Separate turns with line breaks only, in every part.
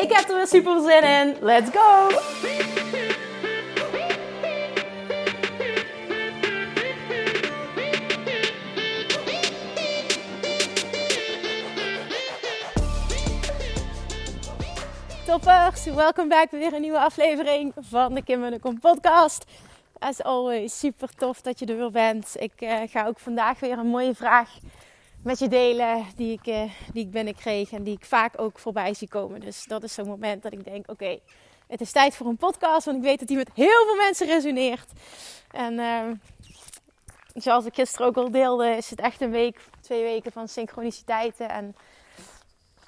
Ik heb er weer super zin in. Let's go! Toppers, welkom bij weer een nieuwe aflevering van de Kim en de Kom podcast. As always, super tof dat je er weer bent. Ik uh, ga ook vandaag weer een mooie vraag met je delen die ik, uh, die ik binnenkreeg en die ik vaak ook voorbij zie komen. Dus dat is zo'n moment dat ik denk, oké, het is tijd voor een podcast, want ik weet dat die met heel veel mensen resoneert. En uh, zoals ik gisteren ook al deelde, is het echt een week, twee weken van synchroniciteiten en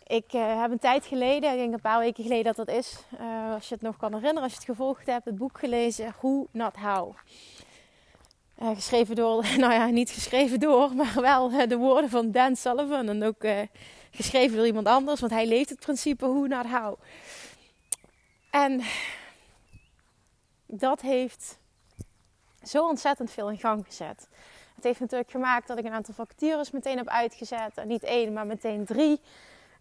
ik uh, heb een tijd geleden, ik denk een paar weken geleden dat dat is, uh, als je het nog kan herinneren, als je het gevolgd hebt, het boek gelezen Who Not How. Geschreven door, nou ja, niet geschreven door, maar wel de woorden van Dan Sullivan. En ook geschreven door iemand anders, want hij leeft het principe Who Not How. En dat heeft zo ontzettend veel in gang gezet. Het heeft natuurlijk gemaakt dat ik een aantal vacatures meteen heb uitgezet. Niet één, maar meteen drie.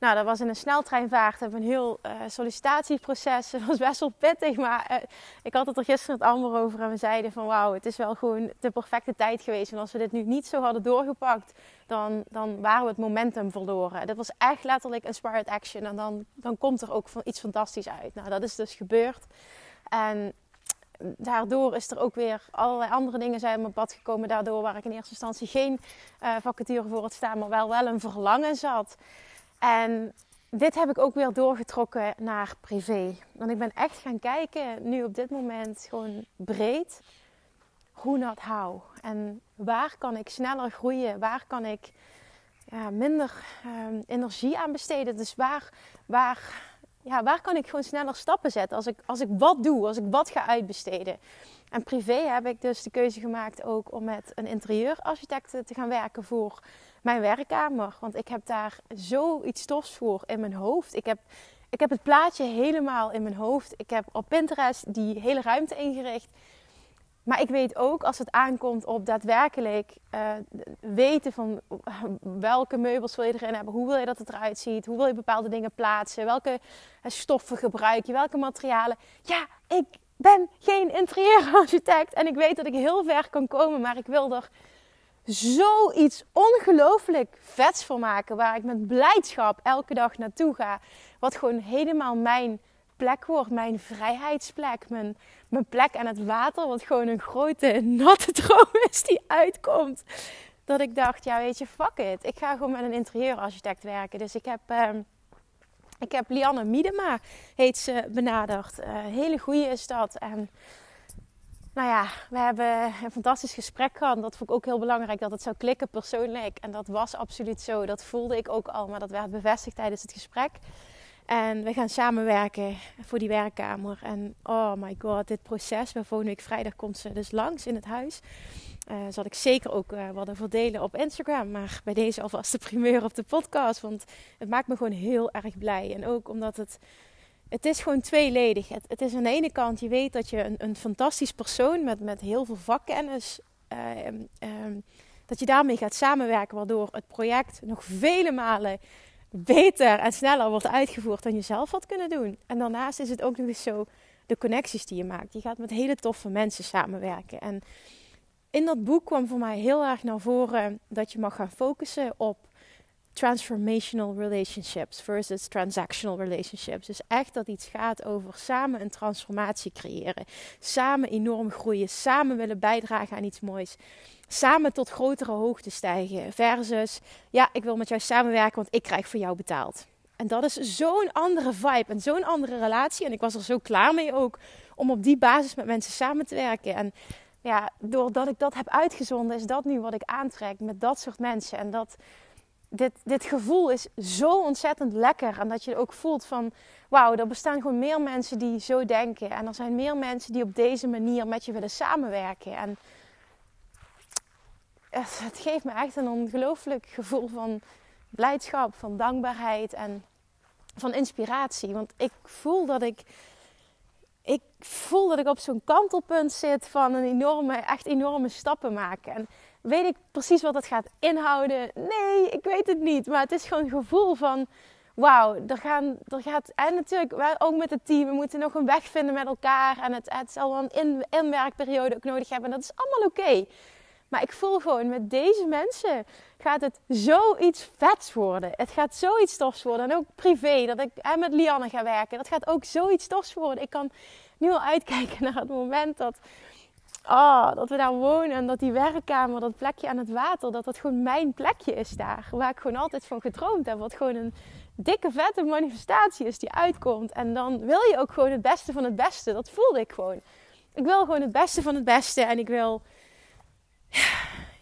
Nou, dat was in een sneltreinvaart. Hebben een heel uh, sollicitatieproces. Het was best wel pittig, maar uh, ik had het er gisteren het Amber over. En we zeiden van wauw, het is wel gewoon de perfecte tijd geweest. En als we dit nu niet zo hadden doorgepakt, dan, dan waren we het momentum verloren. Dat was echt letterlijk inspired action. En dan, dan komt er ook iets fantastisch uit. Nou, dat is dus gebeurd. En daardoor is er ook weer allerlei andere dingen zijn op mijn pad gekomen. Daardoor waar ik in eerste instantie geen uh, vacature voor het staan, maar wel wel een verlangen zat. En dit heb ik ook weer doorgetrokken naar privé. Want ik ben echt gaan kijken, nu op dit moment, gewoon breed. Hoe not how? En waar kan ik sneller groeien? Waar kan ik ja, minder um, energie aan besteden? Dus waar, waar, ja, waar kan ik gewoon sneller stappen zetten als ik, als ik wat doe, als ik wat ga uitbesteden? En privé heb ik dus de keuze gemaakt ook om met een interieurarchitect te gaan werken voor mijn werkkamer. Want ik heb daar zoiets tofs voor in mijn hoofd. Ik heb, ik heb het plaatje helemaal in mijn hoofd. Ik heb op Pinterest die hele ruimte ingericht. Maar ik weet ook als het aankomt op daadwerkelijk uh, weten van welke meubels wil je erin hebben, hoe wil je dat het eruit ziet, hoe wil je bepaalde dingen plaatsen, welke stoffen gebruik je, welke materialen. Ja, ik ben geen interieurarchitect en ik weet dat ik heel ver kan komen, maar ik wil er zoiets ongelooflijk vets voor maken. Waar ik met blijdschap elke dag naartoe ga. Wat gewoon helemaal mijn plek wordt. Mijn vrijheidsplek. Mijn, mijn plek aan het water. Wat gewoon een grote natte droom is die uitkomt. Dat ik dacht, ja weet je, fuck it. Ik ga gewoon met een interieurarchitect werken. Dus ik heb... Uh, ik heb Lianne Miedema, heet ze, benaderd. Uh, hele goede is dat. En nou ja, we hebben een fantastisch gesprek gehad. Dat vond ik ook heel belangrijk, dat het zou klikken persoonlijk. En dat was absoluut zo. Dat voelde ik ook al, maar dat werd bevestigd tijdens het gesprek. En we gaan samenwerken voor die werkkamer. En oh my god, dit proces. We week vrijdag komt ze dus langs in het huis. Uh, zal ik zeker ook uh, wat over delen op Instagram. Maar bij deze alvast de primeur op de podcast. Want het maakt me gewoon heel erg blij. En ook omdat het het is gewoon tweeledig. Het, het, is aan de ene kant, je weet dat je een, een fantastisch persoon met, met heel veel vakkennis, uh, dat je daarmee gaat samenwerken, waardoor het project nog vele malen beter en sneller wordt uitgevoerd dan je zelf had kunnen doen. En daarnaast is het ook nog eens zo de connecties die je maakt. Je gaat met hele toffe mensen samenwerken. En in dat boek kwam voor mij heel erg naar voren dat je mag gaan focussen op transformational relationships versus transactional relationships. Dus echt dat iets gaat over samen een transformatie creëren. Samen enorm groeien. Samen willen bijdragen aan iets moois. Samen tot grotere hoogte stijgen. Versus, ja, ik wil met jou samenwerken, want ik krijg voor jou betaald. En dat is zo'n andere vibe en zo'n andere relatie. En ik was er zo klaar mee ook om op die basis met mensen samen te werken. En ja, doordat ik dat heb uitgezonden, is dat nu wat ik aantrek met dat soort mensen. En dat dit, dit gevoel is zo ontzettend lekker. En dat je ook voelt van, wauw, er bestaan gewoon meer mensen die zo denken. En er zijn meer mensen die op deze manier met je willen samenwerken. En het, geeft me echt een ongelooflijk gevoel van blijdschap, van dankbaarheid en van inspiratie. Want ik voel dat ik ik voel dat ik op zo'n kantelpunt zit van een enorme, echt enorme stappen maken. En weet ik precies wat dat gaat inhouden? Nee, ik weet het niet. Maar het is gewoon een gevoel van, wauw, er, gaan, er gaat... En natuurlijk, ook met het team, we moeten nog een weg vinden met elkaar. En het, het zal wel een inwerkperiode ook nodig hebben. En dat is allemaal oké. Maar ik voel gewoon, met deze mensen gaat het zoiets vets worden. Het gaat zoiets tofs worden. En ook privé, dat ik en met Lianne ga werken. Dat gaat ook zoiets tofs worden. Ik kan nu al uitkijken naar het moment dat, oh, dat we daar wonen. En dat die werkkamer, dat plekje aan het water, dat dat gewoon mijn plekje is daar. Waar ik gewoon altijd van gedroomd heb. Wat gewoon een dikke vette manifestatie is die uitkomt. En dan wil je ook gewoon het beste van het beste. Dat voelde ik gewoon. Ik wil gewoon het beste van het beste. En ik wil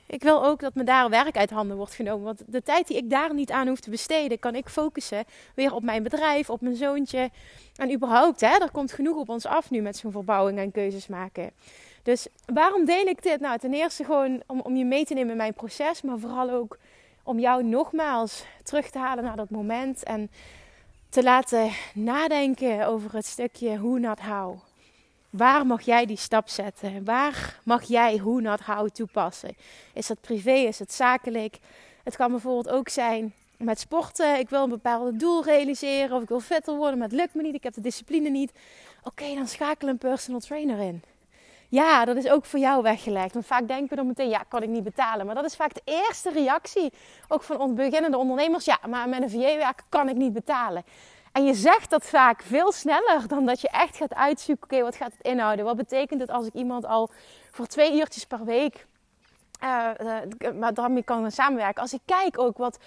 ik wil ook dat me daar werk uit handen wordt genomen. Want de tijd die ik daar niet aan hoef te besteden, kan ik focussen weer op mijn bedrijf, op mijn zoontje. En überhaupt, hè, er komt genoeg op ons af nu met zo'n verbouwing en keuzes maken. Dus waarom deel ik dit? Nou, ten eerste gewoon om, om je mee te nemen in mijn proces, maar vooral ook om jou nogmaals terug te halen naar dat moment en te laten nadenken over het stukje hoe not how. Waar mag jij die stap zetten? Waar mag jij hoe not how toepassen? Is dat privé? Is het zakelijk? Het kan bijvoorbeeld ook zijn met sporten. Ik wil een bepaald doel realiseren of ik wil fitter worden, maar het lukt me niet. Ik heb de discipline niet. Oké, dan schakel een personal trainer in. Ja, dat is ook voor jou weggelegd. Want vaak denken we dan meteen, ja, kan ik niet betalen. Maar dat is vaak de eerste reactie, ook van beginnende ondernemers. Ja, maar met een VA werken kan ik niet betalen. En je zegt dat vaak veel sneller dan dat je echt gaat uitzoeken: oké, wat gaat het inhouden? Wat betekent het als ik iemand al voor twee uurtjes per week, uh, uh, kan samenwerken? Als ik kijk ook wat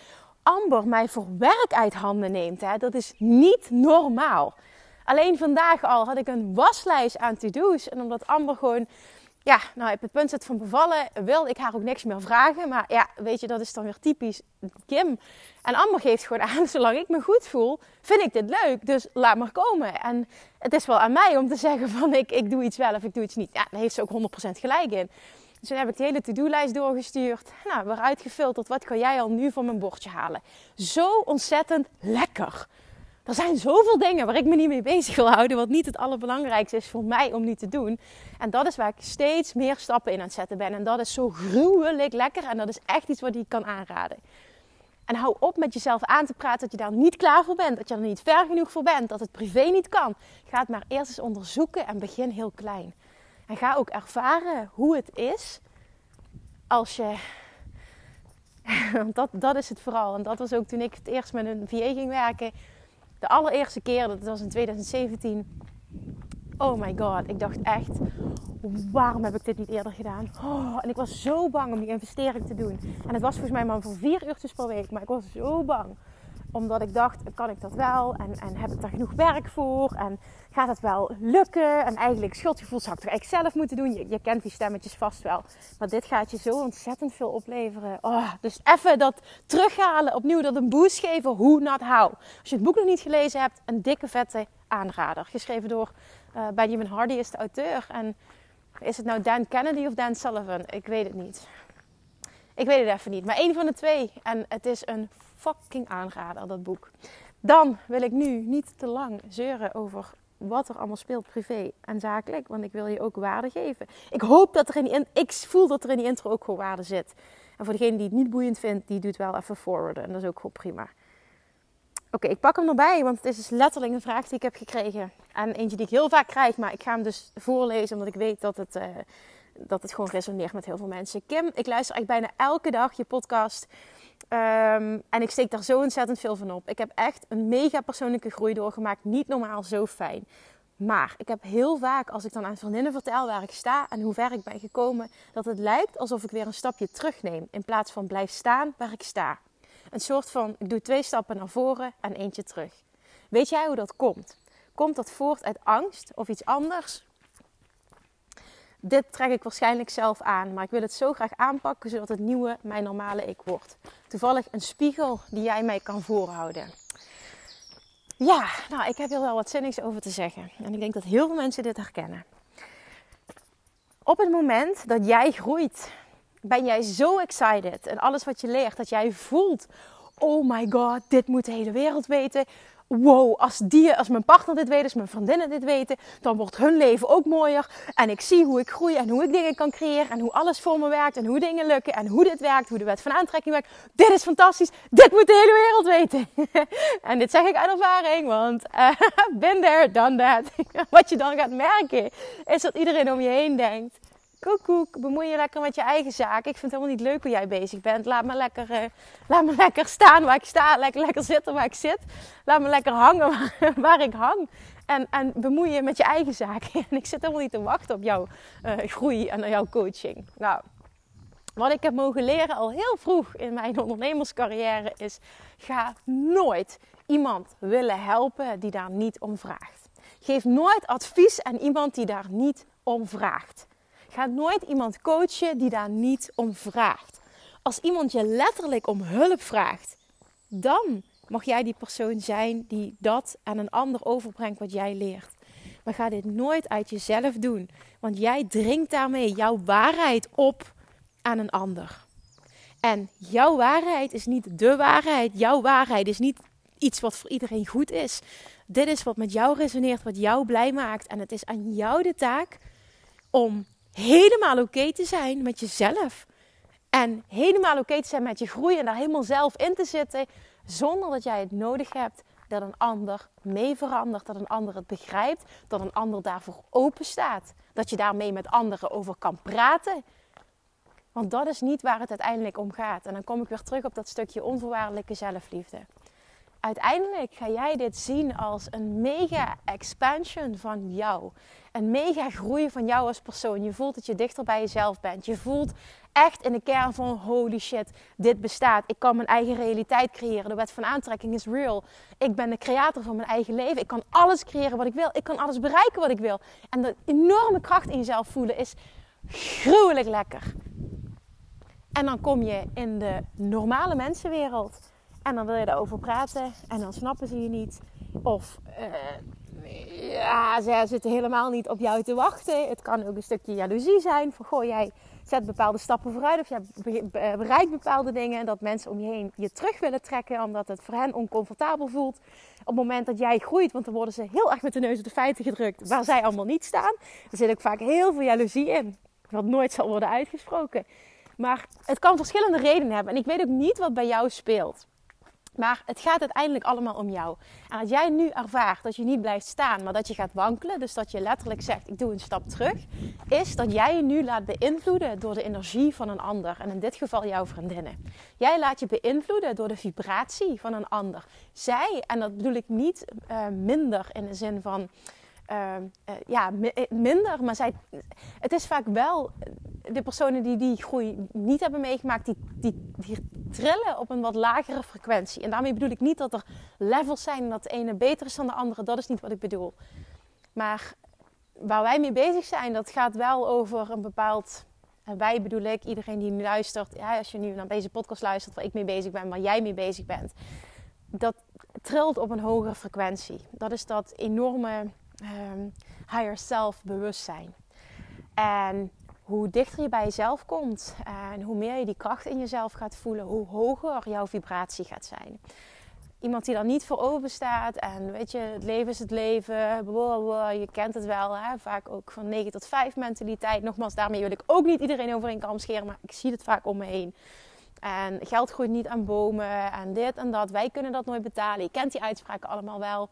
Amber mij voor werk uit handen neemt, hè, dat is niet normaal. Alleen vandaag al had ik een waslijst aan to-do's. En omdat Amber gewoon ja, nou, op het punt zit van bevallen, wil ik haar ook niks meer vragen. Maar ja, weet je, dat is dan weer typisch Kim. En Amber geeft gewoon aan, zolang ik me goed voel, vind ik dit leuk. Dus laat maar komen. En het is wel aan mij om te zeggen van, ik, ik doe iets wel of ik doe iets niet. Ja, daar heeft ze ook 100% gelijk in. Dus toen heb ik de hele to-do-lijst doorgestuurd. Nou, weer uitgefilterd. Wat kan jij al nu van mijn bordje halen? Zo ontzettend lekker. Er zijn zoveel dingen waar ik me niet mee bezig wil houden, wat niet het allerbelangrijkste is voor mij om niet te doen. En dat is waar ik steeds meer stappen in aan het zetten ben. En dat is zo gruwelijk lekker en dat is echt iets wat ik kan aanraden. En hou op met jezelf aan te praten dat je daar niet klaar voor bent, dat je er niet ver genoeg voor bent, dat het privé niet kan. Ga het maar eerst eens onderzoeken en begin heel klein. En ga ook ervaren hoe het is als je. Want dat, dat is het vooral. En dat was ook toen ik het eerst met een VA ging werken de allereerste keer, dat was in 2017. Oh my god, ik dacht echt, waarom heb ik dit niet eerder gedaan? Oh, en ik was zo bang om die investering te doen. En het was volgens mij maar voor vier uurtjes per week, maar ik was zo bang omdat ik dacht, kan ik dat wel? En, en heb ik daar genoeg werk voor? En gaat het wel lukken? En eigenlijk schuldgevoel zou ik toch eigenlijk zelf moeten doen? Je, je, kent die stemmetjes vast wel. Maar dit gaat je zo ontzettend veel opleveren. Oh, dus even dat terughalen, opnieuw dat een boost geven. Hoe not how. Als je het boek nog niet gelezen hebt, een dikke vette aanrader. Geschreven door uh, Benjamin Hardy is de auteur. En is het nou Dan Kennedy of Dan Sullivan? Ik weet het niet. Ik weet het even niet. Maar één van de twee. En het is een fucking aanrader, dat boek. Dan wil ik nu niet te lang zeuren over wat er allemaal speelt privé en zakelijk. Want ik wil je ook waarde geven. Ik hoop dat er in die, ik voel dat er in die intro ook gewoon waarde zit. En voor degene die het niet boeiend vindt, die doet wel even forwarden. En dat is ook gewoon prima. Oké, ik pak hem erbij, want het is dus letterlijk een vraag die ik heb gekregen. En eentje die ik heel vaak krijg, maar ik ga hem dus voorlezen, omdat ik weet dat het, uh, dat het gewoon resoneert met heel veel mensen. Kim, ik luister eigenlijk bijna elke dag je podcast. Ehm, en ik steek daar zo ontzettend veel van op. Ik heb echt een mega persoonlijke groei doorgemaakt. Niet normaal zo fijn. Maar ik heb heel vaak, als ik dan aan vriendinnen vertel waar ik sta en hoe ver ik ben gekomen, dat het lijkt alsof ik weer een stapje terugneem in plaats van blijf staan waar ik sta. Een soort van, ik doe twee stappen naar voren en eentje terug. Weet jij hoe dat komt? Komt dat voort uit angst of iets anders? Dit trek ik waarschijnlijk zelf aan, maar ik wil het zo graag aanpakken zodat het nieuwe mijn normale ik wordt. Toevallig een spiegel die jij mij kan voorhouden. Ja, nou, ik heb hier wel wat zinnigs over te zeggen. En ik denk dat heel veel mensen dit herkennen. Op het moment dat jij groeit, ben jij zo excited. En alles wat je leert, dat jij voelt: oh my god, dit moet de hele wereld weten wow, als, die, als mijn partner dit weet, als mijn vriendinnen dit weten, dan wordt hun leven ook mooier. En ik zie hoe ik groei en hoe ik dingen kan creëren en hoe alles voor me werkt en hoe dingen lukken en hoe dit werkt, hoe de wet van aantrekking werkt. Dit is fantastisch, dit moet de hele wereld weten. en dit zeg ik uit ervaring, want uh, been there, done that. Wat je dan gaat merken, is dat iedereen om je heen denkt, koekoek, bemoei je lekker met je eigen zaak. Ik vind het helemaal niet leuk hoe jij bezig bent. Laat me lekker, uh, laat me lekker staan waar ik sta. Lekker, lekker zitten waar ik zit. Laat me lekker hangen waar, waar ik hang. En, en bemoei je met je eigen zaak. En ik zit helemaal niet te wachten op jouw uh, groei en jouw coaching. Nou, wat ik heb mogen leren al heel vroeg in mijn ondernemerscarrière is: ga nooit iemand willen helpen die daar niet om vraagt. Geef nooit advies aan iemand die daar niet om vraagt. Ga nooit iemand coachen die daar niet om vraagt. Als iemand je letterlijk om hulp vraagt, dan mag jij die persoon zijn die dat aan een ander overbrengt wat jij leert. Maar ga dit nooit uit jezelf doen, want jij dringt daarmee jouw waarheid op aan een ander. En jouw waarheid is niet de waarheid. Jouw waarheid is niet iets wat voor iedereen goed is. Dit is wat met jou resoneert, wat jou blij maakt. En het is aan jou de taak om helemaal oké te zijn met jezelf. En helemaal oké te zijn met je groei en daar helemaal zelf in te zitten. Zonder dat jij het nodig hebt dat een ander mee verandert. Dat een ander het begrijpt. Dat een ander daarvoor open staat. Dat je daarmee met anderen over kan praten. Want dat is niet waar het uiteindelijk om gaat. En dan kom ik weer terug op dat stukje onvoorwaardelijke zelfliefde. Uiteindelijk ga jij dit zien als een mega expansion van jou een mega groei van jou als persoon. Je voelt dat je dichter bij jezelf bent. Je voelt echt in de kern van holy shit, dit bestaat. Ik kan mijn eigen realiteit creëren. De wet van aantrekking is real. Ik ben de creator van mijn eigen leven. Ik kan alles creëren wat ik wil. Ik kan alles bereiken wat ik wil. En de enorme kracht in jezelf voelen is gruwelijk lekker. En dan kom je in de normale mensenwereld. En dan wil je daarover praten. En dan snappen ze je niet. Of uh, ja, ze zitten helemaal niet op jou te wachten. Het kan ook een stukje jaloezie zijn. Van goh, jij zet bepaalde stappen vooruit of jij bereikt bepaalde dingen. En dat mensen om je heen je terug willen trekken omdat het voor hen oncomfortabel voelt. Op het moment dat jij groeit, want dan worden ze heel erg met de neus op de feiten gedrukt waar zij allemaal niet staan. Er zit ook vaak heel veel jaloezie in, wat nooit zal worden uitgesproken. Maar het kan verschillende redenen hebben. En ik weet ook niet wat bij jou speelt. Maar het gaat uiteindelijk allemaal om jou. En als jij nu ervaart dat je niet blijft staan, maar dat je gaat wankelen, dus dat je letterlijk zegt: Ik doe een stap terug, is dat jij je nu laat beïnvloeden door de energie van een ander. En in dit geval jouw vriendinnen. Jij laat je beïnvloeden door de vibratie van een ander. Zij, en dat bedoel ik niet uh, minder in de zin van uh, ja, eh, minder. Maar zij, het is vaak wel de personen die die groei niet hebben meegemaakt, die, die, die trillen op een wat lagere frequentie. En daarmee bedoel ik niet dat er levels zijn en dat de ene beter is dan de andere. Dat is niet wat ik bedoel. Maar waar wij mee bezig zijn, dat gaat wel over een bepaald. En wij bedoel ik, iedereen die nu luistert, ja, als je nu naar deze podcast luistert waar ik mee bezig ben, waar jij mee bezig bent, dat trilt op een hogere frequentie. Dat is dat enorme um, higher self bewustzijn. En hoe dichter je bij jezelf komt en hoe meer je die kracht in jezelf gaat voelen, hoe hoger jouw vibratie gaat zijn. Iemand die daar niet voor open staat en weet je, het leven is het leven, je kent het wel, hè? vaak ook van 9 tot 5 mentaliteit. Nogmaals, daarmee wil ik ook niet iedereen over een kam scheren, maar ik zie het vaak om me heen. En geld groeit niet aan bomen en dit en dat. Wij kunnen dat nooit betalen. Je kent die uitspraken allemaal wel.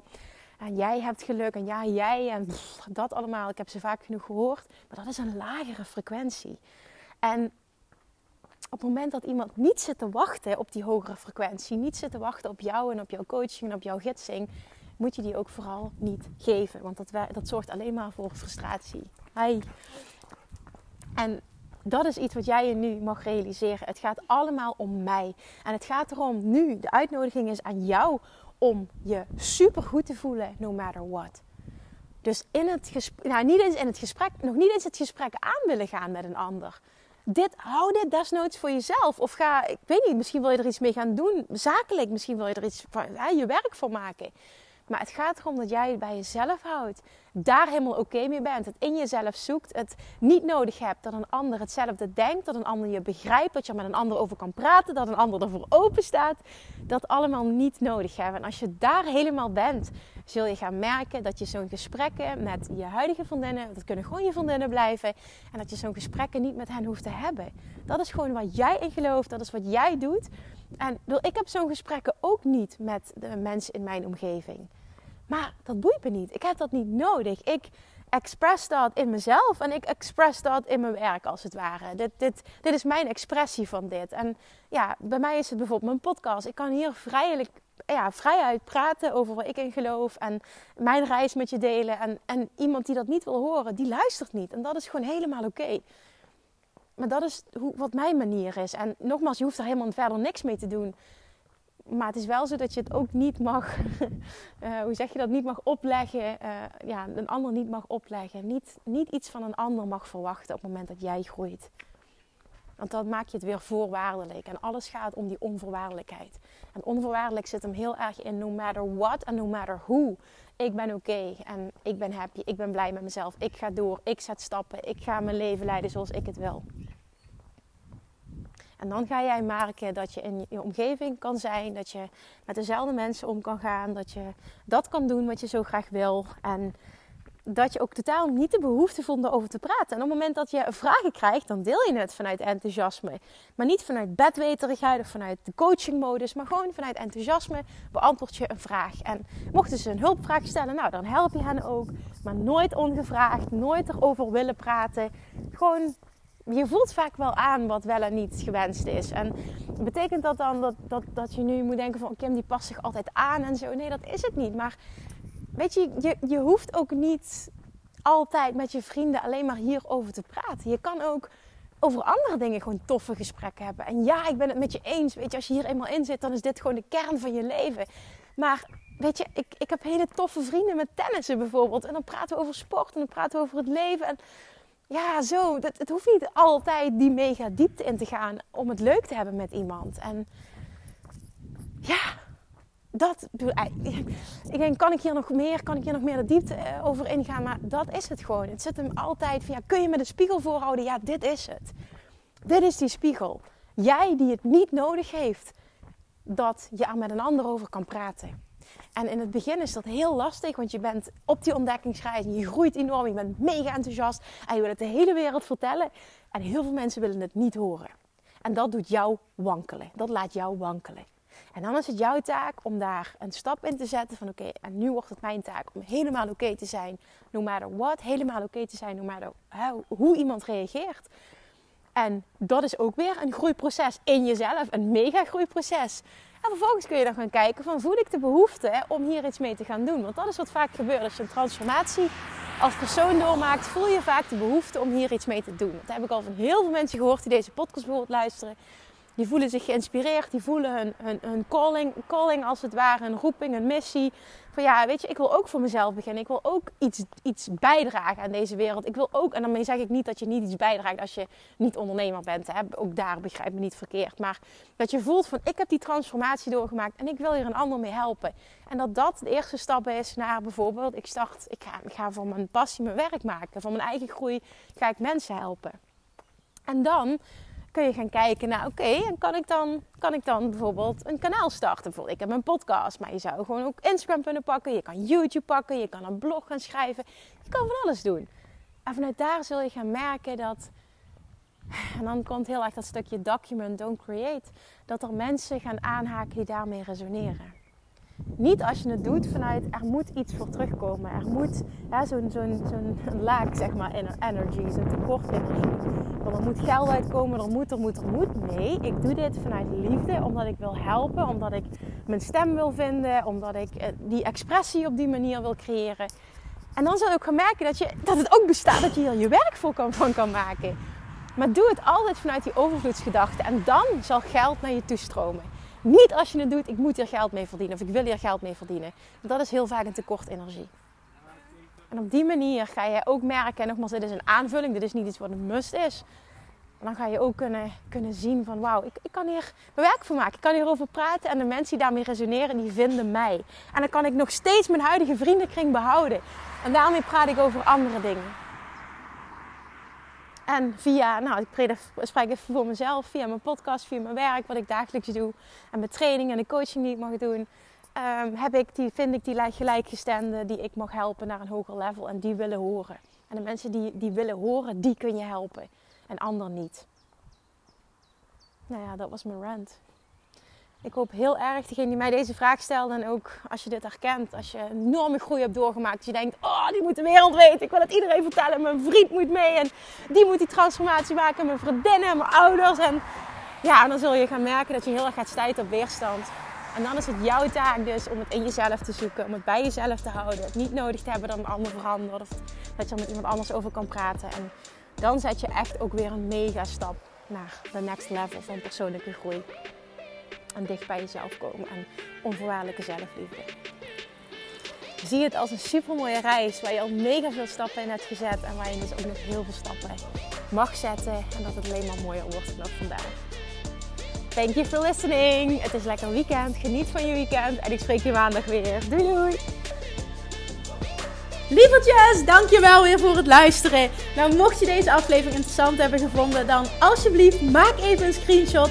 En jij hebt geluk en ja, jij en dat allemaal. Ik heb ze vaak genoeg gehoord. Maar dat is een lagere frequentie. En op het moment dat iemand niet zit te wachten op die hogere frequentie, niet zit te wachten op jou en op jouw coaching en op jouw gidsing, moet je die ook vooral niet geven. Want dat, dat zorgt alleen maar voor frustratie. Hi. En dat is iets wat jij je nu mag realiseren. Het gaat allemaal om mij. En het gaat erom nu, de uitnodiging is aan jou om je super goed te voelen, no matter what. Dus in het gesprek, nou niet eens in het gesprek, nog niet eens het gesprek aan willen gaan met een ander. Dit, hou dit desnoods voor jezelf. Of ga, ik weet niet, misschien wil je er iets mee gaan doen. Zakelijk, misschien wil je er iets van, je werk voor maken. Maar het gaat erom dat jij het bij jezelf houdt. Daar helemaal oké mee bent. Het in jezelf zoekt. Het niet nodig hebt dat een ander hetzelfde denkt. Dat een ander je begrijpt. Dat je er met een ander over kan praten. Dat een ander ervoor open staat. Dat allemaal niet nodig hebben. En als je daar helemaal bent, zul je gaan merken dat je zo'n gesprekken met je huidige vriendinnen. Dat kunnen gewoon je vriendinnen blijven. En dat je zo'n gesprekken niet met hen hoeft te hebben. Dat is gewoon wat jij in gelooft. Dat is wat jij doet. En ik heb zo'n gesprekken ook niet met de mensen in mijn omgeving. Maar dat boeit me niet. Ik heb dat niet nodig. Ik express dat in mezelf en ik express dat in mijn werk als het ware. Dit, dit, dit is mijn expressie van dit. En ja, bij mij is het bijvoorbeeld mijn podcast. Ik kan hier vrijelijk, ja, vrijuit praten over waar ik in geloof en mijn reis met je delen. En, en iemand die dat niet wil horen, die luistert niet. En dat is gewoon helemaal oké. Maar dat is hoe, wat mijn manier is. En nogmaals, je hoeft er helemaal verder niks mee te doen maar het is wel zo dat je het ook niet mag, uh, hoe zeg je dat, niet mag opleggen. Uh, ja, een ander niet mag opleggen. Niet, niet iets van een ander mag verwachten op het moment dat jij groeit. Want dan maak je het weer voorwaardelijk. En alles gaat om die onvoorwaardelijkheid. En onvoorwaardelijk zit hem heel erg in no matter what en no matter who. Ik ben oké en ik ben happy, ik ben blij met mezelf. Ik ga door, ik zet stappen, ik ga mijn leven leiden zoals ik het wil. En dan ga jij merken dat je in je omgeving kan zijn, dat je met dezelfde mensen om kan gaan, dat je dat kan doen wat je zo graag wil. En dat je ook totaal niet de behoefte voelt om over te praten. En op het moment dat je vragen krijgt, dan deel je het vanuit enthousiasme. Maar niet vanuit bedweterigheid of vanuit de coachingmodus, maar gewoon vanuit enthousiasme beantwoord je een vraag. En mochten ze een hulpvraag stellen, nou dan help je hen ook. Maar nooit ongevraagd, nooit erover willen praten. Gewoon je voelt vaak wel aan wat wel en niet gewenst is. En betekent dat dan dat, dat, dat je nu moet denken van Kim die past zich altijd aan en zo? Nee, dat is het niet. Maar weet je, je, je hoeft ook niet altijd met je vrienden alleen maar hierover te praten. Je kan ook over andere dingen gewoon toffe gesprekken hebben. En ja, ik ben het met je eens. Weet je, als je hier eenmaal in zit, dan is dit gewoon de kern van je leven. Maar weet je, ik, ik heb hele toffe vrienden met tennissen bijvoorbeeld. En dan praten we over sport en dan praten we over het leven. En ja, zo. Het hoeft niet altijd die mega diepte in te gaan om het leuk te hebben met iemand. En ja, dat. Ik denk, kan ik hier nog meer, kan ik hier nog meer de diepte eh, over ingaan? Maar dat is het gewoon. Het zit hem altijd van, ja, kun je me de spiegel voorhouden? Ja, dit is het. Dit is die spiegel. Jij die het niet nodig heeft dat je er met een ander over kan praten. En in het begin is dat heel lastig, want je bent op die ontdekkingsreis en je groeit enorm, je bent mega enthousiast en je wil het de hele wereld vertellen. En heel veel mensen willen het niet horen. En dat doet jou wankelen. Dat laat jou wankelen. En dan is het jouw taak om daar een stap in te zetten van oké, en nu wordt het mijn taak om helemaal oké te zijn, no matter what, helemaal oké te zijn, no matter hoe iemand reageert. En dat is ook weer een groeiproces in jezelf, een mega groeiproces. En vervolgens kun je dan gaan kijken van voel ik de behoefte om hier iets mee te gaan doen. Want dat is wat vaak gebeurt als je een transformatie als persoon doormaakt. Voel je vaak de behoefte om hier iets mee te doen. Dat heb ik al van heel veel mensen gehoord die deze podcast bijvoorbeeld luisteren. Die voelen zich geïnspireerd, die voelen hun, hun, hun calling, calling als het ware, een roeping, een missie. Van ja, weet je, ik wil ook voor mezelf beginnen. Ik wil ook iets, iets bijdragen aan deze wereld. Ik wil ook, en daarmee zeg ik niet dat je niet iets bijdraagt als je niet ondernemer bent. Hè. Ook daar begrijp me niet verkeerd. Maar dat je voelt van ik heb die transformatie doorgemaakt en ik wil hier een ander mee helpen. En dat dat de eerste stap is naar bijvoorbeeld, ik start, ik ga, ik ga voor mijn passie mijn werk maken. Voor mijn eigen groei ga ik mensen helpen. En dan kun je gaan kijken naar, oké, en kan ik, dan, kan ik dan bijvoorbeeld een kanaal starten? Bijvoorbeeld, ik heb een podcast, maar je zou gewoon ook Instagram kunnen pakken. Je kan YouTube pakken, je kan een blog gaan schrijven. Je kan van alles doen. En vanuit daar zul je gaan merken dat... En dan komt heel erg dat stukje document, don't create. Dat er mensen gaan aanhaken die daarmee resoneren. Niet als je het doet vanuit er moet iets voor terugkomen. Er moet zo'n zo'n zo'n laag, zeg maar, energy, zo'n tekort energie. Want er moet geld uitkomen, er moet, er moet, er moet. Nee, ik doe dit vanuit liefde, omdat ik wil helpen, omdat ik mijn stem wil vinden, omdat ik eh, die expressie op die manier wil creëren. En dan zal je ook gaan merken dat, je, dat het ook bestaat, dat je hier je werk kan, van kan maken. Maar doe het altijd vanuit die overvloedsgedachte en dan zal geld naar je toestromen. Niet als je het doet, ik moet hier geld mee verdienen of ik wil hier geld mee verdienen. Dat is heel vaak een tekort energie. En op die manier ga je ook merken, en nogmaals, dit is een aanvulling, dit is niet iets wat een must is. En dan ga je ook kunnen, kunnen zien van wauw, ik, ik kan hier mijn werk van maken. Ik kan hierover praten en de mensen die daarmee resoneren, die vinden mij. En dan kan ik nog steeds mijn huidige vriendenkring behouden. En daarmee praat ik over andere dingen. En via, nou, ik spreek even voor mezelf, via mijn podcast, via mijn werk, wat ik dagelijks doe. En mijn training en de coaching die ik mag doen. Um, heb ik die, vind ik die gelijkgestemden die ik mag helpen naar een hoger level. En die willen horen. En de mensen die, die willen horen, die kun je helpen. En anderen niet. Nou ja, dat was mijn rant. Ik hoop heel erg, degene die mij deze vraag stelde, en ook als je dit herkent, als je een enorme groei hebt doorgemaakt, dat je denkt, oh, die moet de wereld weten, ik wil het iedereen vertellen, mijn vriend moet mee en die moet die transformatie maken, mijn vriendinnen, mijn ouders. En ja, dan zul je gaan merken dat je heel erg gaat stijten op weerstand. En dan is het jouw taak dus om het in jezelf te zoeken, om het bij jezelf te houden, het niet nodig te hebben dat een ander verandert of dat je er met iemand anders over kan praten. En dan zet je echt ook weer een mega stap naar de next level van persoonlijke groei en dicht bij jezelf komen en onvoorwaardelijke zelfliefde. Zie het als een super mooie reis waar je al mega veel stappen in hebt gezet en waar je dus ook nog heel veel stappen mag zetten en dat het alleen maar mooier wordt vanaf vandaag. Thank you for listening. Het is lekker weekend. Geniet van je weekend en ik spreek je maandag weer. Doei doei! Lievertjes, dankjewel weer voor het luisteren. Nou, mocht je deze aflevering interessant hebben gevonden, dan alsjeblieft maak even een screenshot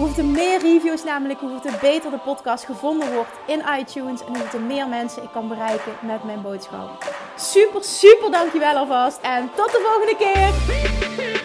Hoeveel meer reviews namelijk, hoeveel beter de podcast gevonden wordt in iTunes. En hoeveel meer mensen ik kan bereiken met mijn boodschap. Super, super dankjewel alvast. En tot de volgende keer.